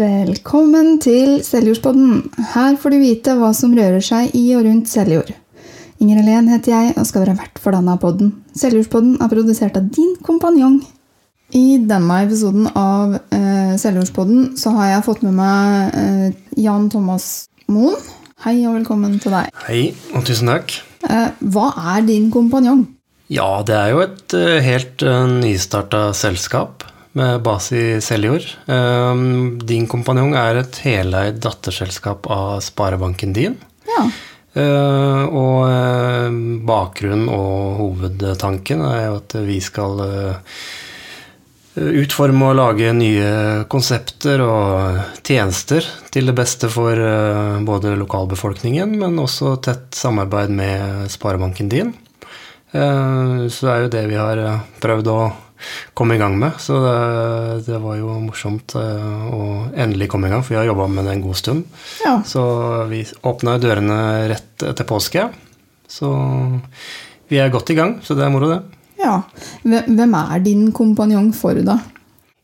Velkommen til Seljordspodden. Her får du vite hva som rører seg i og rundt Seljord. Inger Helen heter jeg og skal være vert for denne podden. Seljordspodden er produsert av din kompanjong. I denne episoden av eh, Seljordspodden så har jeg fått med meg eh, Jan Thomas Moen. Hei og velkommen til deg. Hei, og tusen takk. Eh, hva er din kompanjong? Ja, det er jo et uh, helt uh, nystarta selskap med base i Seljord. Um, din kompanjong er et heleid datterselskap av sparebanken din. Ja. Uh, og uh, bakgrunnen og hovedtanken er jo at vi skal uh, utforme og lage nye konsepter og tjenester til det beste for både lokalbefolkningen, men også tett samarbeid med sparebanken din. Så det er jo det vi har prøvd å komme i gang med. Så det, det var jo morsomt å endelig komme i gang, for vi har jobba med det en god stund. Ja. Så vi åpna dørene rett etter påske. Så vi er godt i gang, så det er moro, det. ja. Hvem er din kompanjong for, da?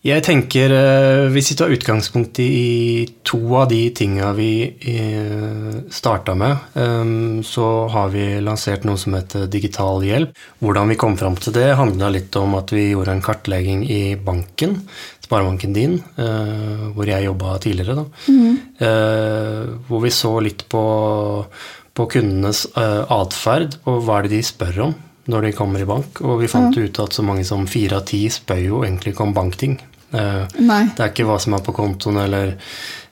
Jeg tenker, Hvis vi tar utgangspunkt i to av de tinga vi starta med, så har vi lansert noe som heter Digital hjelp. Hvordan vi kom fram til det, handla litt om at vi gjorde en kartlegging i banken, sparebanken din, hvor jeg jobba tidligere. Da. Hvor vi så litt på, på kundenes atferd, og hva er det de spør om når de kommer i bank. Og vi fant ut at så mange som fire av ti spør jo egentlig ikke om bankting. Nei. Det er ikke hva som er på kontoen, eller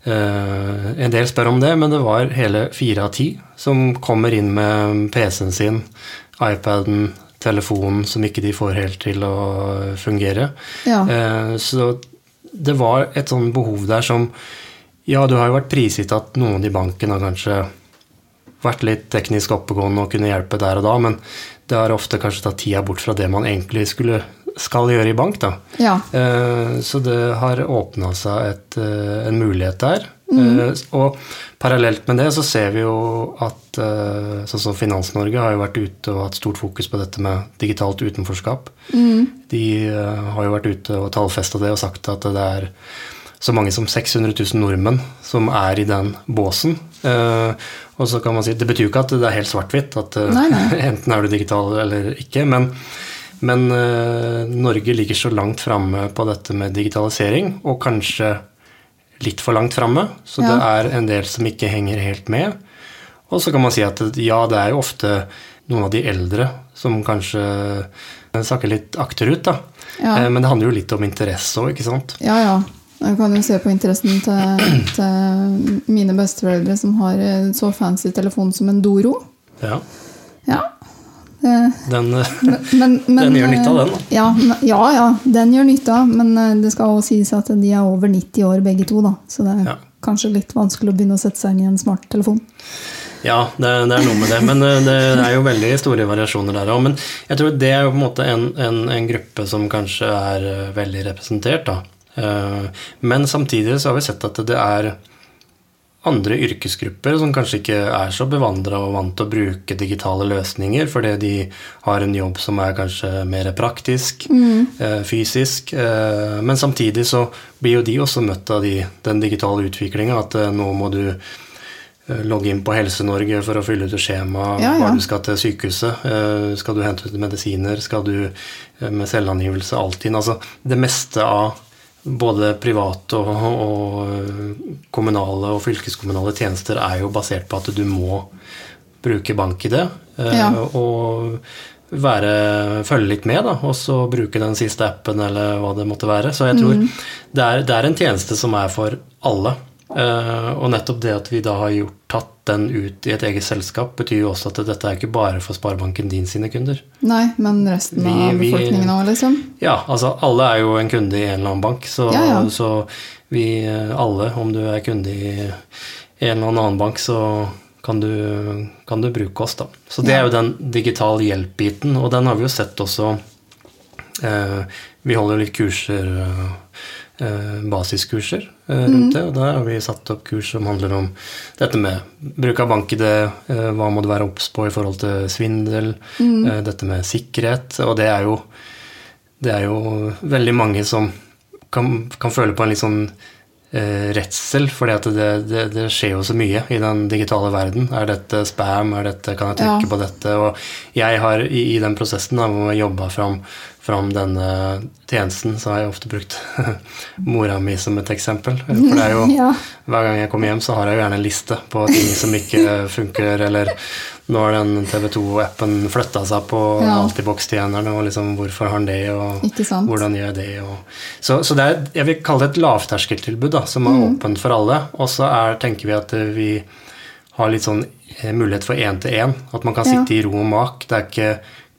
uh, En del spør om det, men det var hele fire av ti som kommer inn med PC-en sin, iPaden, telefonen som ikke de får helt til å fungere. Ja. Uh, så det var et sånn behov der som Ja, du har jo vært prisgitt at noen i banken har kanskje vært litt teknisk oppegående og kunne hjelpe der og da, men det har ofte kanskje tatt tida bort fra det man egentlig skulle, skal gjøre i bank. Da. Ja. Eh, Så det har åpna seg et, eh, en mulighet der. Mm. Og parallelt med det så ser vi jo at sånn som Finans-Norge har jo vært ute og hatt stort fokus på dette med digitalt utenforskap. De eh, har jo vært ute og tallfesta det og sagt at det er så mange som 600 000 nordmenn som er i den båsen. Og så kan man si, Det betyr jo ikke at det er helt svart-hvitt, at Nei, nei. enten er du digital eller ikke. Men, men eh, Norge ligger så langt framme på dette med digitalisering, og kanskje litt for langt framme. Så Ja. det er en del som ikke henger helt med. Og så kan man si at ja, det er jo ofte noen av de eldre som kanskje sakker litt akterut, da. Ja. Eh, Men det handler jo litt om interesse òg, ikke sant. Ja, ja. Jeg kan jo se på interessen til, til mine besteforeldre som har eh, så fancy telefon som en Doro. Ja, Ja. Det, den, eh, men, men, Den gjør nytte av den. Ja, ja, ja, den gjør nytte av. Men eh, det skal også sies at de er over 90 år begge to. da. Så det er Ja. kanskje litt vanskelig å begynne å sette seg inn i en smarttelefon. ja det, det er noe med det. Men eh, det er jo veldig store variasjoner der òg. Men jeg tror det er jo på en måte en, en, en gruppe som kanskje er eh, veldig representert, da. Eh, Men samtidig så har vi sett at det er andre yrkesgrupper som kanskje ikke er så bevandra og vant til å bruke digitale løsninger fordi de har en jobb som er kanskje mer praktisk, mm. fysisk. eh, Men samtidig så blir jo de også møtt av de, den digitale utviklinga. At eh, nå må du eh, logge inn på Helse-Norge for å fylle ut et skjema Ja, ja. du skal til sykehuset. eh, Skal du hente ut medisiner? Skal du eh, med selvangivelse Altinn? Altså det meste av både private og, og kommunale og fylkeskommunale tjenester er jo basert på at du må bruke bank-ID. eh, Ja. Og være, følge litt med, da, og så bruke den siste appen eller hva det måtte være. Så jeg tror det, er, det er en tjeneste som er for alle. Eh, og nettopp det at vi da har gjort, tatt den ut i et eget selskap, betyr jo også at dette er ikke bare for sparebanken din sine kunder. Nei, men resten Vi- av befolkningen òg, liksom. Ja, altså alle er jo en kunde i en eller annen bank, så, Ja, ja. så vi eh, alle, om du er kunde i en eller annen bank, så kan du, kan du bruke oss, da. Så det Ja. er jo den digital hjelp-biten, og den har vi jo sett også eh, Vi holder litt kurser, eh, eh, basiskurser eh, rundt det, og der har vi satt opp kurs som handler om dette med bruk av bank-ID, eh, hva må du være obs på i forhold til svindel, mm. dette med sikkerhet, og det er jo det er jo veldig mange som kan, kan føle på en litt sånn eh, redsel, for det, det, det, skjer jo så mye i den digitale verden. Er dette spam? Er dette, kan jeg trykke ja. på dette? Og jeg har i, i den prosessen da, hvor jeg jobba fram, fram, denne tjenesten, så har jeg ofte brukt mora mi som et eksempel. For det er jo, ja. hver gang jeg kommer hjem, så har jeg jo gjerne en liste på ting som ikke funker, eller nå har den TV 2-appen flytta seg på ja. Altibox-tjeneren, og liksom hvorfor har han det, og hvordan gjør jeg det? Og... Så, så, det er, jeg vil kalle det et lavterskeltilbud da, som er mm. åpent for alle. Og så tenker vi at eh, vi har litt sånn eh, mulighet for én-til-én. At man kan sitte ja. i ro og mak. Det er ikke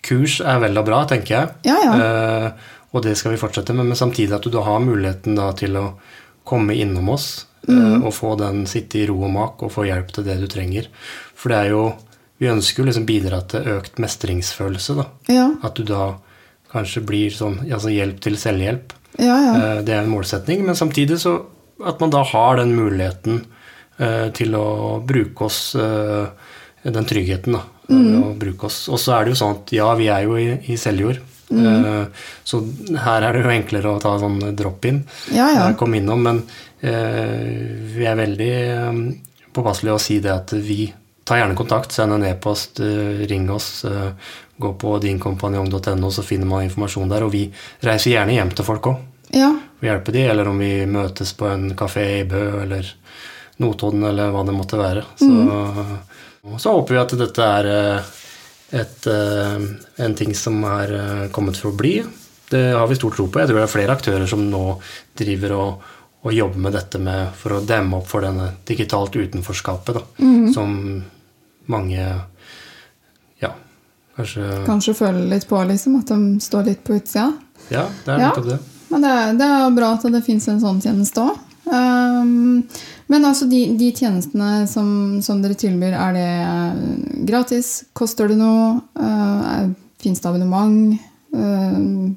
Kurs er vel og bra, tenker jeg. Ja, ja. Uh, og det skal vi fortsette med, men samtidig at du da har muligheten da til å komme innom oss mm. og få den sitte i ro og mak og få hjelp til det du trenger. For det er jo vi ønsker jo liksom bidra til økt mestringsfølelse. da. Ja. At du da kanskje blir sånn altså hjelp til selvhjelp. Ja, ja. Eh, det er en målsetning. Men samtidig så at man da har den muligheten eh, til å bruke oss eh, Den tryggheten, da. Mm. Og bruke oss. Og så er det jo sånn at ja, vi er jo i, i selvjord. Mm. Så her er det jo enklere å ta sånn drop-in. Ja, ja. Kom innom. Men vi er veldig påpasselige å si det at vi ta gjerne kontakt. Send en e-post, uh, ring oss. Uh, gå på dinkompanjong.no, så finner man informasjon der. Og vi reiser gjerne hjem til folk òg. Ja. Vi hjelper de, eller om vi møtes på en kafé i Bø eller Notodden, eller hva det måtte være. Så, mm. så håper vi at dette er uh, et, en ting som er kommet for å bli. Det har vi stor tro på. Jeg tror det er flere aktører som nå driver og og jobbe med dette med, for å demme opp for denne digitalt utenforskapet. Da, mm. Som mange ja, kanskje Kanskje føler litt på, liksom, at de står litt på utsida? Ja, det er nettopp ja. det. Men det er, det er, bra at det fins en sånn tjeneste òg. Um, men altså, de, de tjenestene som, som, dere tilbyr, er det eh, gratis? Koster det noe? Uh, Fins det abonnement? Uh,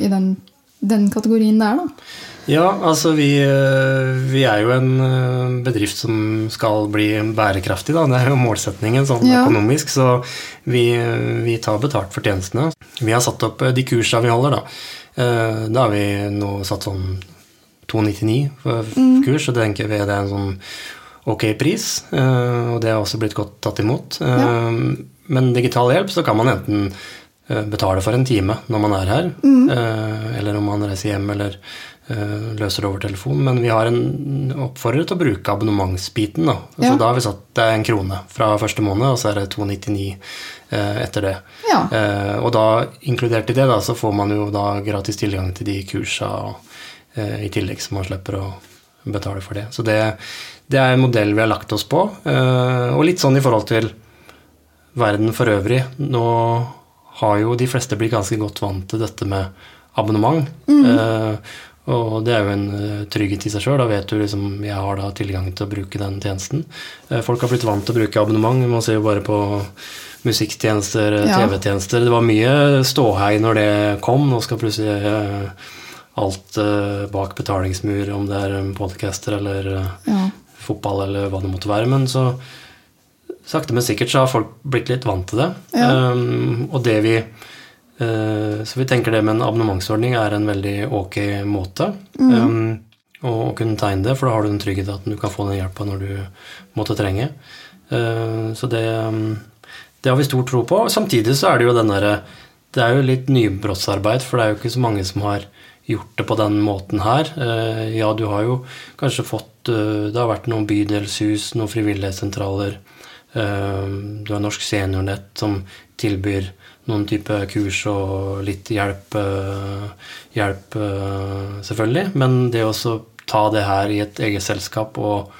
i den, den kategorien der, da? Ja, altså vi, eh, vi, er jo en eh, bedrift som skal bli bærekraftig. Da. Det er jo målsetningen sånn ja. økonomisk, så vi, vi, tar betalt for tjenestene. Vi har satt opp eh, de kursene vi holder, da. Da har vi nå satt sånn 299 for mm. kurs, og det tenker vi det er en sånn ok pris. Og det har også blitt godt tatt imot. Ja. Men digital hjelp så kan man enten betale for en time når man er her, mm. eller om man reiser hjem, eller Eh, løser det over telefon. Men vi har en oppfordrer til å bruke abonnementsbiten. Da. Altså, ja. da har vi satt det en krone fra første måned, og så er det 299 eh, etter det. Ja. Eh, og da, inkludert i det, da, så får man jo da gratis tilgang til de kursa eh, i tillegg, så man slipper å betale for det. Så det, det, er en modell vi har lagt oss på. Eh, og litt sånn i forhold til verden for øvrig. Nå har jo de fleste blitt ganske godt vant til dette med abonnement. Mm. Eh, og det er jo en uh, trygghet i seg sjøl. Da vet du liksom jeg har da tilgang til å bruke den tjenesten. Uh, folk har blitt vant til å bruke abonnement. Man ser jo bare på musikktjenester. TV-tjenester. Det var mye ståhei når det kom. Nå skal plutselig alt bak betalingsmur, om det er podcaster eller ja. fotball eller hva det måtte være. Men så sakte, men sikkert så har folk blitt litt vant til det. Ja. Um, og det vi Eh, så vi tenker det med en abonnementsordning er en veldig ok måte mm. um, å, kunne tegne det, for da har du den tryggheten at du kan få den hjelpa når du måtte trenge. Uh, så det, det, har vi stor tro på. Samtidig så er det jo den derre Det er jo litt nybrottsarbeid, for det er jo ikke så mange som har gjort det på den måten her. Uh, ja, du har jo kanskje fått uh, Det har vært noen bydelshus, noen frivillighetssentraler. Du har Norsk Seniornett som tilbyr noen type kurs og litt hjelp, eh, hjelp eh, selvfølgelig. Men det å ta det her i et eget selskap og,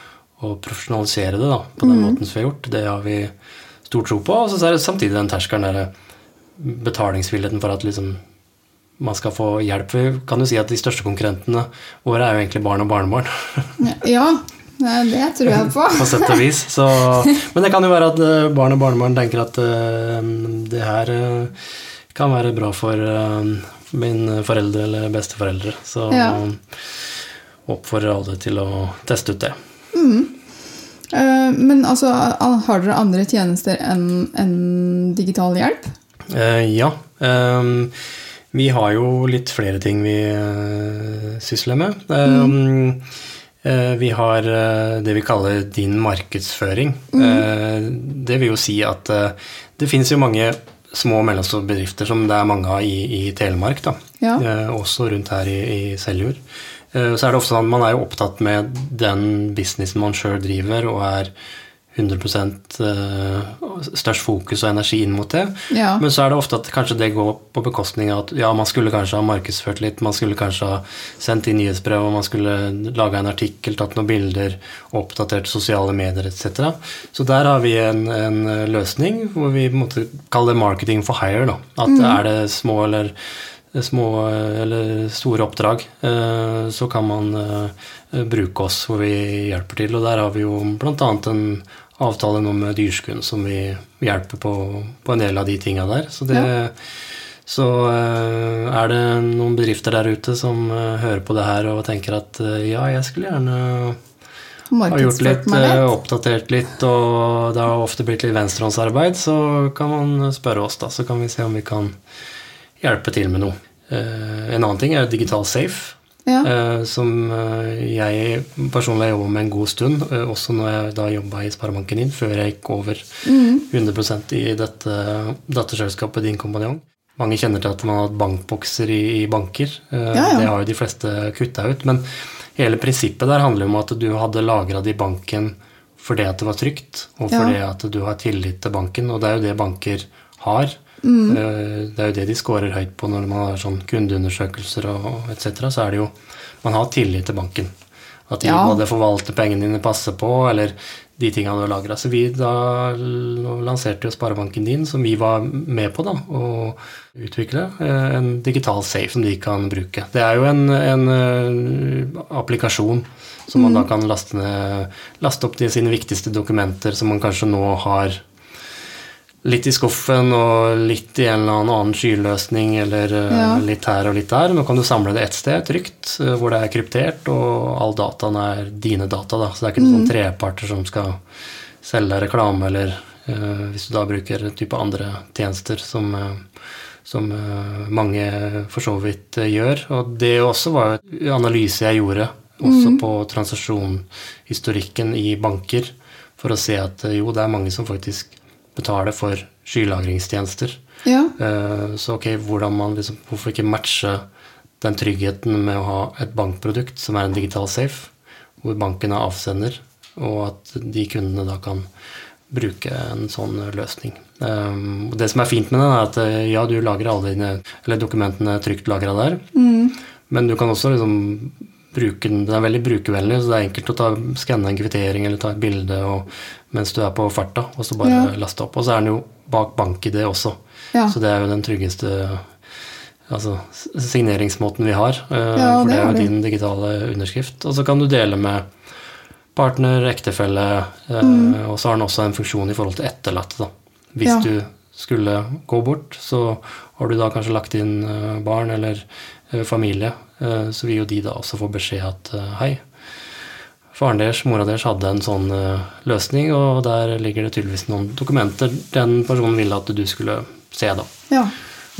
og profesjonalisere det da, på den mm. måten som vi har gjort, det har vi stor tro på. Og så er det samtidig den terskelen der betalingsvilligheten for at liksom man skal få hjelp. Vi kan jo si at de største konkurrentene våre er jo egentlig barn og barnebarn. ja, det tror jeg på. på sett og vis. Så, men det kan jo være at eh, barn og barnebarn tenker at uh, det her uh, kan være bra for uh, min foreldre eller besteforeldre. Så ja. oppfordrer alle til å teste ut det. Mm. men altså, har dere andre tjenester enn en digital hjelp? ja. Um, vi har jo litt flere ting vi sysler med. Um, mm Vi har eh, det vi kaller din markedsføring. Mm. Det vil jo si at eh, det finnes jo mange små og mellomstore bedrifter som det er mange av i, i Telemark. da. Ja. Eh, Også rundt her i, i Seljord. Eh, Så er det ofte sånn at man er jo opptatt med den businessen man sjøl driver, og er 100 eh, størst fokus og energi inn mot det. Ja. Men så er det ofte at kanskje det går på bekostning av at ja, man skulle kanskje ha markedsført litt, man skulle kanskje ha sendt inn nyhetsbrev, og man skulle laga en artikkel, tatt noen bilder, oppdatert sosiale medier etc. Så der har vi en, en løsning hvor vi måtte kalle det marketing for hire. Da. At er det små eller små eller store oppdrag, eh, så kan man eh, bruke oss hvor vi hjelper til. Og der har vi jo bl.a. en avtale nå med Dyrskuen som vi hjelper på, på en del av de tinga der. Så, det, så uh, er det noen bedrifter der ute som uh, hører på det her og tenker at uh, ja, jeg skulle gjerne ha gjort litt, oppdatert litt, og det har ofte blitt litt venstrehåndsarbeid, så kan man spørre oss, da. Så kan vi se om vi kan hjelpe til med noe. En annen ting er Digital Safe. Ja. eh, Som eh, jeg personlig har jobba med en god stund, eh, også når jeg da jobba i Sparebanken Din, før jeg gikk over Mm. 100 i dette datterselskapet Din Kompanjong. Mange kjenner til at man har hatt bankbokser i, i banker. Eh, Ja. Det har jo de fleste kutta ut. Men hele prinsippet der handler om at du hadde lagra det i banken fordi at det var trygt, og fordi at du har tillit til banken. Og det er jo det banker har. Mm. Eh, Det er jo det de scorer høyt på når man har sånn kundeundersøkelser og etc. Så er det jo Man har tillit til banken. At de Ja. både forvalter pengene dine, passer på, eller de tingene du har lagra. Så vi da lanserte jo Sparebanken din, som vi var med på da, å utvikle, eh, en digital safe som de kan bruke. Det er jo en, en eh, applikasjon som man da kan laste, ned, laste opp til sine viktigste dokumenter som man kanskje nå har litt i skuffen og litt i en eller annen skyløsning eller eh, Ja. litt her og litt der. Nå kan du samle det ett sted, trygt, eh, hvor det er kryptert, og all dataen er dine data. Da. Så det er ikke noen sånn treparter som skal selge reklame, eller uh, hvis du da bruker en type andre tjenester som, uh, som mange for så vidt gjør. Og det også var jo en analyse jeg gjorde, også på transaksjonshistorikken i banker, for å se at jo, det er mange som faktisk betaler for skylagringstjenester. Ja. Eh, Så ok, hvordan man liksom, hvorfor ikke matche den tryggheten med å ha et bankprodukt som er en digital safe, hvor banken er avsender, og at de kundene da kan bruke en sånn løsning. Og det som er fint med den, er at eh, ja, du lagrer alle dine, eller dokumentene trygt lagra der, men du kan også liksom bruke den Den er veldig brukervennlig, så det er enkelt å skanne en kvittering eller ta et bilde og, mens du er på farta, og så bare Ja. laste opp. Og så er den jo bak bank-ID også. Ja. Så det er jo den tryggeste altså, signeringsmåten vi har. eh, Ja, for det det er jo din digitale underskrift. Og så kan du dele med partner, ektefelle, mm. og så har den også en funksjon i forhold til etterlatte. Da. Hvis Ja. du skulle gå bort, så har du da kanskje lagt inn eh, barn eller eh, familie, eh, så vil jo de da også få beskjed at eh, hei, faren deres, mora deres hadde en sånn eh, løsning, og der ligger det tydeligvis noen dokumenter den personen ville at du skulle se, da. ja.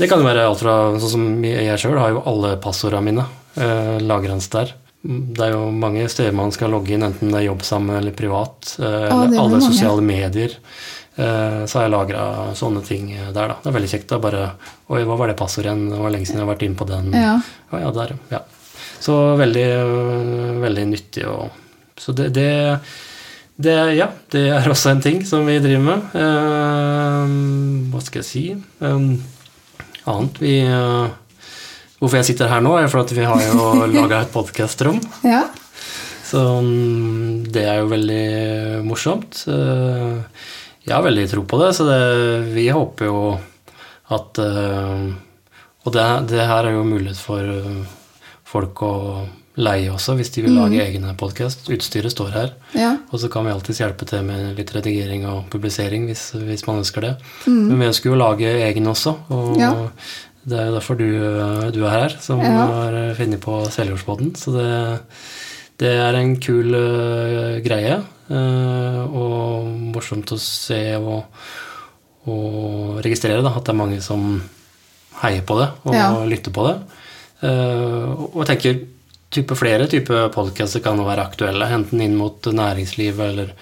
Det kan jo være alt fra sånn som jeg sjøl har jo alle passordene mine eh, lagrens der. Det er jo mange steder man skal logge inn, enten det er jobb sammen eller privat. Eh, ah, eller er alle sosiale medier. Eh, så har jeg lagra sånne ting der, da. Det er veldig kjekt. da, bare Oi, hva var det passordet igjen? Det var lenge siden jeg har vært inne på den. Ja. Å, ja, der, ja. Så veldig, øh, veldig nyttig. Og, så det, det, det Ja, det er også en ting som vi driver med. Eh, hva skal jeg si? Um, annet vi øh, Hvorfor jeg sitter her nå, er for at vi har jo laga et podkastrom. ja. Så mm, det er jo veldig morsomt. Eh, Jeg har veldig tro på det, så det, vi håper jo at eh, Og det, det her er jo mulighet for folk å leie også, hvis de vil lage egne podkast. Utstyret står her. ja. Og så kan vi alltids hjelpe til med litt redigering og publisering hvis, hvis man ønsker det. Men vi ønsker jo å lage egen også, og Ja. det er jo derfor du, du er her, som Ja. har funnet på Seljordsbåten. Så det, det er en kul uh, greie, uh, og morsomt å se og, og registrere da, at det er mange som heier på det og lytter på det. Uh, og tenker type flere typer podkaster kan være aktuelle, enten inn mot næringslivet eller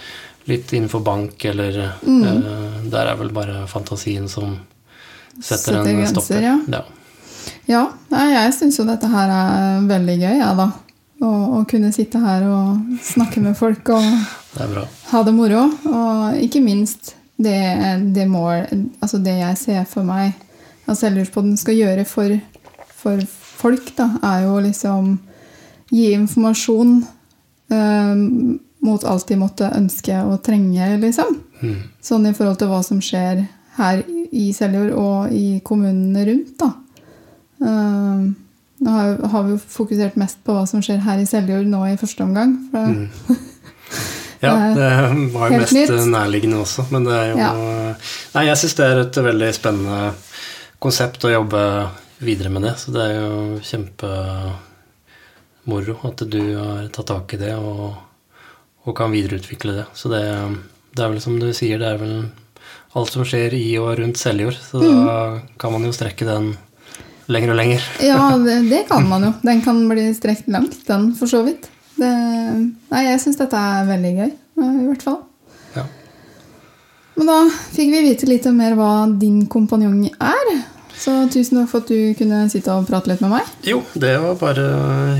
litt innenfor bank, eller Mm. uh, Der er vel bare fantasien som setter, Setter en stopper. ja. Ja. Ja, nei, jeg syns jo dette her er veldig gøy, jeg, da. Å, kunne sitte her og snakke med folk og Det bra. ha det moro. Og ikke minst det, det mål Altså det jeg ser for meg at Selvhjulspodden skal gjøre for, for folk, da, er jo liksom gi informasjon eh, mot alt de måtte ønske og trenge, liksom. Mm. Sånn i forhold til hva som skjer her i Seljord og i kommunene rundt, da. Eh, nå har, har vi fokusert mest på hva som skjer her i Seljord nå i første omgang. For Mm. Ja, det var jo mest nytt. nærliggende også, men det er jo Ja. Nei, jeg syns det er et veldig spennende konsept å jobbe videre med det, så det er jo kjempemoro at du har tatt tak i det og, og kan videreutvikle det. Så det, det er vel som du sier, det er vel alt som skjer i og rundt Seljord, så da Mm. kan man jo strekke den lenger og lenger. ja, det, det kan man jo. Den kan bli strekt langt, den, for så vidt. Det, nei, jeg syns dette er veldig gøy, i hvert fall. Ja. Men da fikk vi vite litt mer hva din kompanjong er. Så tusen takk for at du kunne sitte og prate litt med meg. Jo, det var bare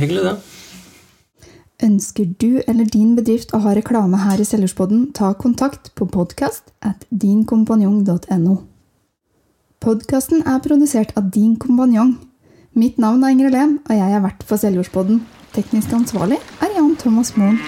hyggelig, det. Ønsker du eller din bedrift å ha reklame her i Selgersboden, ta kontakt på podkast at dinkompanjong.no. Podkasten er produsert av Din kompanjong. Mitt navn er Ingrid Helen, og jeg er vert for Selgersboden. Teknisk ansvarlig er Jan Thomas Moen.